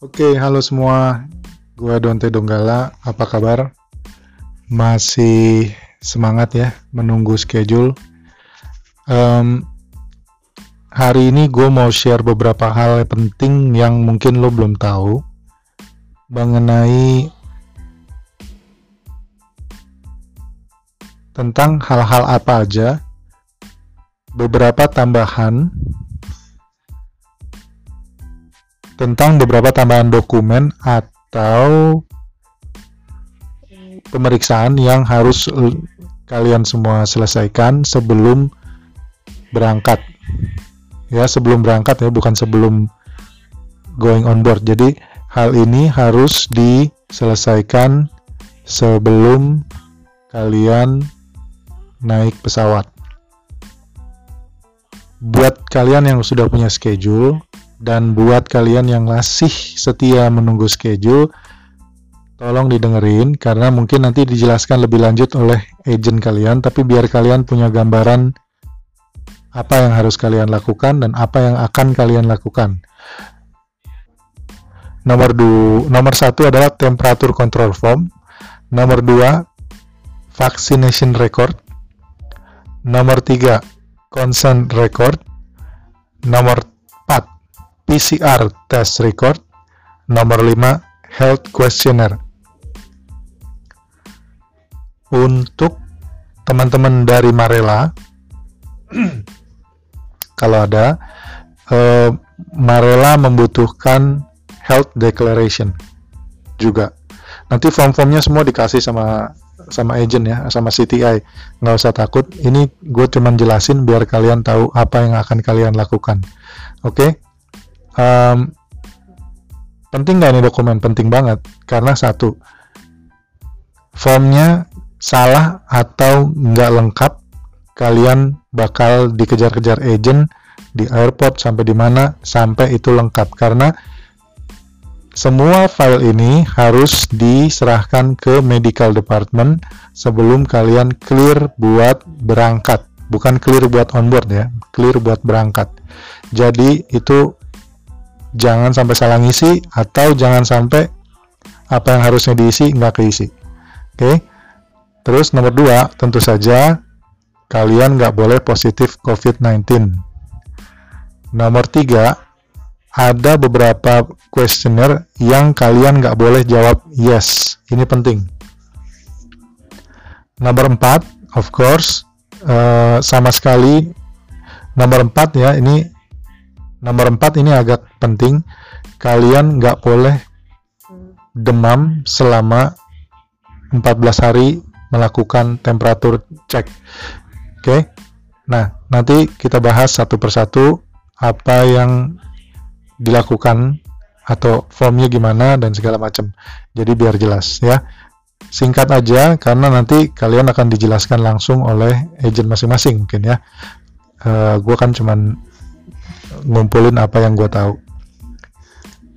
Oke, halo semua. Gua Donte Donggala. Apa kabar? Masih semangat ya menunggu schedule. Um, hari ini gue mau share beberapa hal penting yang mungkin lo belum tahu mengenai tentang hal-hal apa aja, beberapa tambahan tentang beberapa tambahan dokumen atau pemeriksaan yang harus kalian semua selesaikan sebelum berangkat. Ya, sebelum berangkat ya, bukan sebelum going on board. Jadi, hal ini harus diselesaikan sebelum kalian naik pesawat. Buat kalian yang sudah punya schedule, dan buat kalian yang masih setia menunggu schedule, tolong didengerin karena mungkin nanti dijelaskan lebih lanjut oleh agent kalian, tapi biar kalian punya gambaran apa yang harus kalian lakukan dan apa yang akan kalian lakukan. Nomor dua, nomor satu adalah temperatur control form. Nomor dua, vaccination record. Nomor tiga, consent record. Nomor PCR test record. Nomor 5, health questionnaire. Untuk teman-teman dari Marela, kalau ada, eh, Marela membutuhkan health declaration juga. Nanti form-formnya semua dikasih sama sama agent ya, sama CTI. Nggak usah takut. Ini gue cuman jelasin biar kalian tahu apa yang akan kalian lakukan. Oke? Okay? Um, penting nggak ini dokumen? Penting banget. Karena satu formnya salah atau nggak lengkap kalian bakal dikejar-kejar agent di airport sampai di mana sampai itu lengkap. Karena semua file ini harus diserahkan ke medical department sebelum kalian clear buat berangkat. Bukan clear buat onboard ya clear buat berangkat. Jadi itu jangan sampai salah ngisi atau jangan sampai apa yang harusnya diisi nggak keisi. Oke. Okay? Terus nomor dua, tentu saja kalian nggak boleh positif COVID-19. Nomor tiga, ada beberapa questionnaire yang kalian nggak boleh jawab yes. Ini penting. Nomor empat, of course, uh, sama sekali nomor empat ya, ini Nomor 4 ini agak penting. Kalian nggak boleh demam selama 14 hari melakukan temperatur cek. Oke. Okay? Nah, nanti kita bahas satu persatu apa yang dilakukan atau formnya gimana dan segala macam. Jadi biar jelas ya. Singkat aja karena nanti kalian akan dijelaskan langsung oleh agent masing-masing mungkin ya. Uh, eh, gue kan cuman ngumpulin apa yang gue tahu.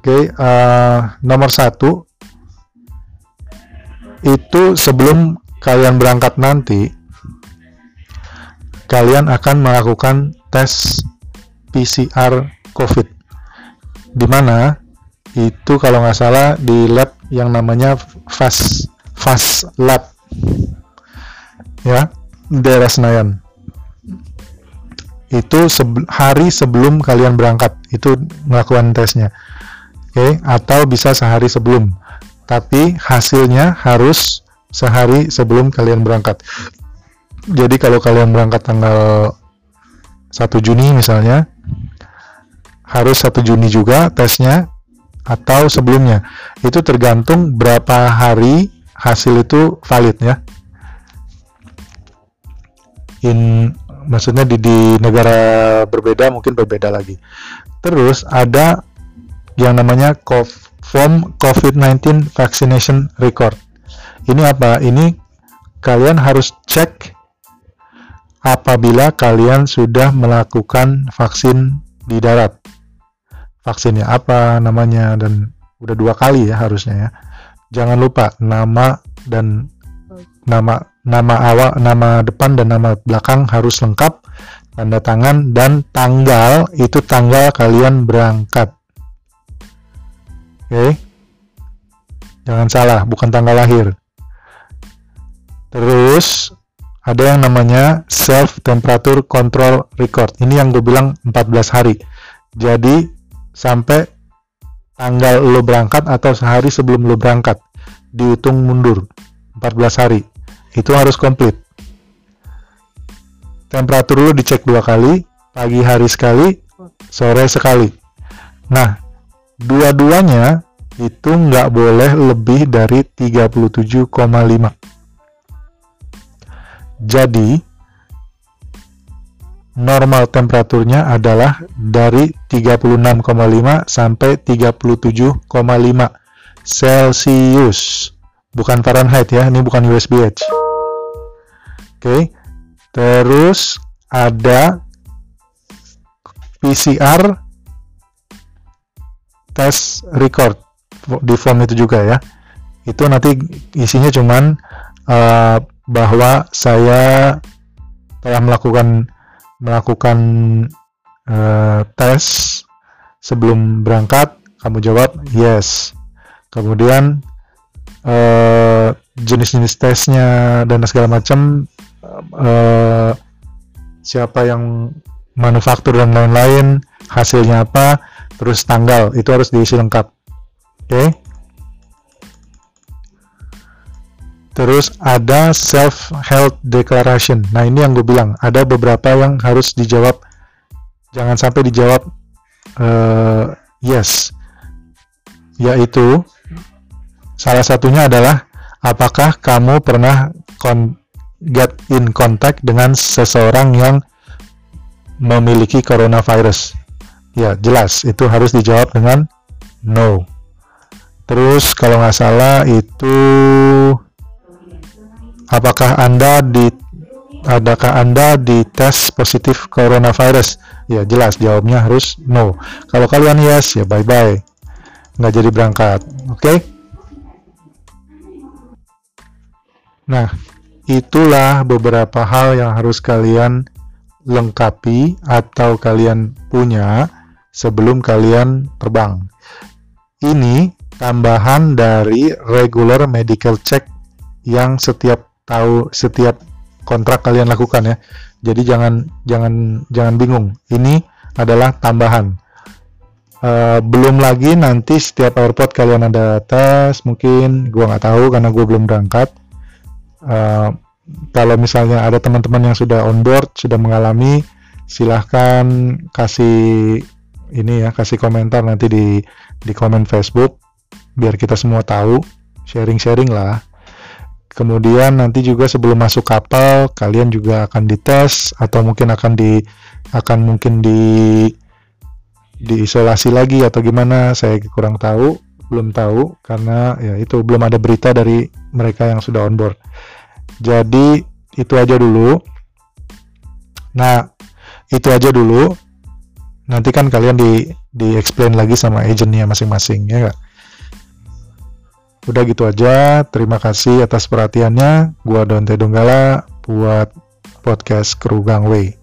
Oke, okay, uh, eh, nomor satu itu sebelum kalian berangkat nanti, kalian akan melakukan tes PCR COVID. Di mana itu kalau nggak salah di lab yang namanya Fast Fast Lab, ya, daerah Senayan itu sebe hari sebelum kalian berangkat itu melakukan tesnya. Oke okay? atau bisa sehari sebelum. Tapi hasilnya harus sehari sebelum kalian berangkat. Jadi kalau kalian berangkat tanggal 1 Juni misalnya harus 1 Juni juga tesnya atau sebelumnya. Itu tergantung berapa hari hasil itu valid ya. In maksudnya di, di negara berbeda mungkin berbeda lagi. Terus ada yang namanya form COVID-19 vaccination record. Ini apa? Ini kalian harus cek apabila kalian sudah melakukan vaksin di darat. Vaksinnya apa namanya dan udah dua kali ya harusnya ya. Jangan lupa nama dan nama nama awal, nama depan dan nama belakang harus lengkap, tanda tangan dan tanggal itu tanggal kalian berangkat. Oke. Jangan salah, bukan tanggal lahir. Terus ada yang namanya self temperature control record. Ini yang gue bilang 14 hari. Jadi sampai tanggal lo berangkat atau sehari sebelum lo berangkat dihitung mundur 14 hari. Itu harus komplit. Temperatur lo dicek dua kali, pagi hari sekali, sore sekali. Nah, dua-duanya itu nggak boleh lebih dari 37,5 jadi normal temperaturnya adalah dari 36,5 sampai 37,5 Celsius bukan Fahrenheit ya ini bukan USBH oke. Terus ada PCR test record. Di form itu juga ya. Itu nanti isinya cuman uh, bahwa saya telah melakukan melakukan uh, tes sebelum berangkat. Kamu jawab yes. Kemudian uh, jenis-jenis tesnya dan segala macam uh, siapa yang manufaktur dan lain-lain hasilnya apa terus tanggal itu harus diisi lengkap. Oke? Okay? terus ada self health declaration. Nah ini yang gue bilang ada beberapa yang harus dijawab. Jangan sampai dijawab uh, yes. Yaitu salah satunya adalah apakah kamu pernah get in contact dengan seseorang yang memiliki coronavirus Ya, jelas itu harus dijawab dengan no. Terus kalau nggak salah itu apakah Anda di adakah Anda di tes positif coronavirus? Ya, jelas jawabnya harus no. Kalau kalian yes, ya bye-bye. Nggak jadi berangkat. Oke? Okay? Nah, itulah beberapa hal yang harus kalian lengkapi atau kalian punya sebelum kalian terbang. Ini tambahan dari regular medical check yang setiap tahu setiap kontrak kalian lakukan ya. Jadi jangan jangan jangan bingung. Ini adalah tambahan. Uh, belum lagi nanti setiap airport kalian ada tes mungkin gua nggak tahu karena gue belum berangkat. Uh, kalau misalnya ada teman-teman yang sudah on board sudah mengalami silahkan kasih ini ya kasih komentar nanti di di komen Facebook biar kita semua tahu sharing-sharing lah. Kemudian nanti juga sebelum masuk kapal kalian juga akan dites atau mungkin akan di akan mungkin di diisolasi lagi atau gimana saya kurang tahu belum tahu karena ya itu belum ada berita dari mereka yang sudah on board. Jadi itu aja dulu. Nah itu aja dulu. Nanti kan kalian di di explain lagi sama agentnya masing-masing ya gak? udah gitu aja. Terima kasih atas perhatiannya. Gua Donte Donggala buat podcast Kru Gangway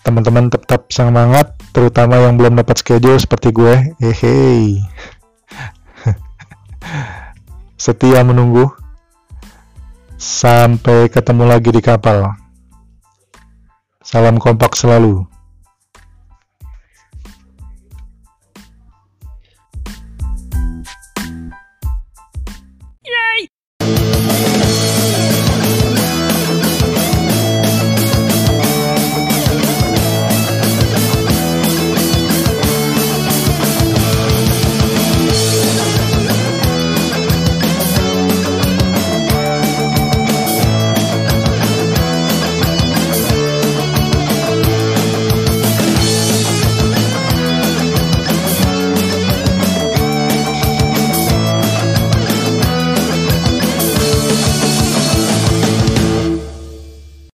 teman-teman tetap semangat terutama yang belum dapat schedule seperti gue. Hehe setia menunggu. Sampai ketemu lagi di kapal. Salam kompak selalu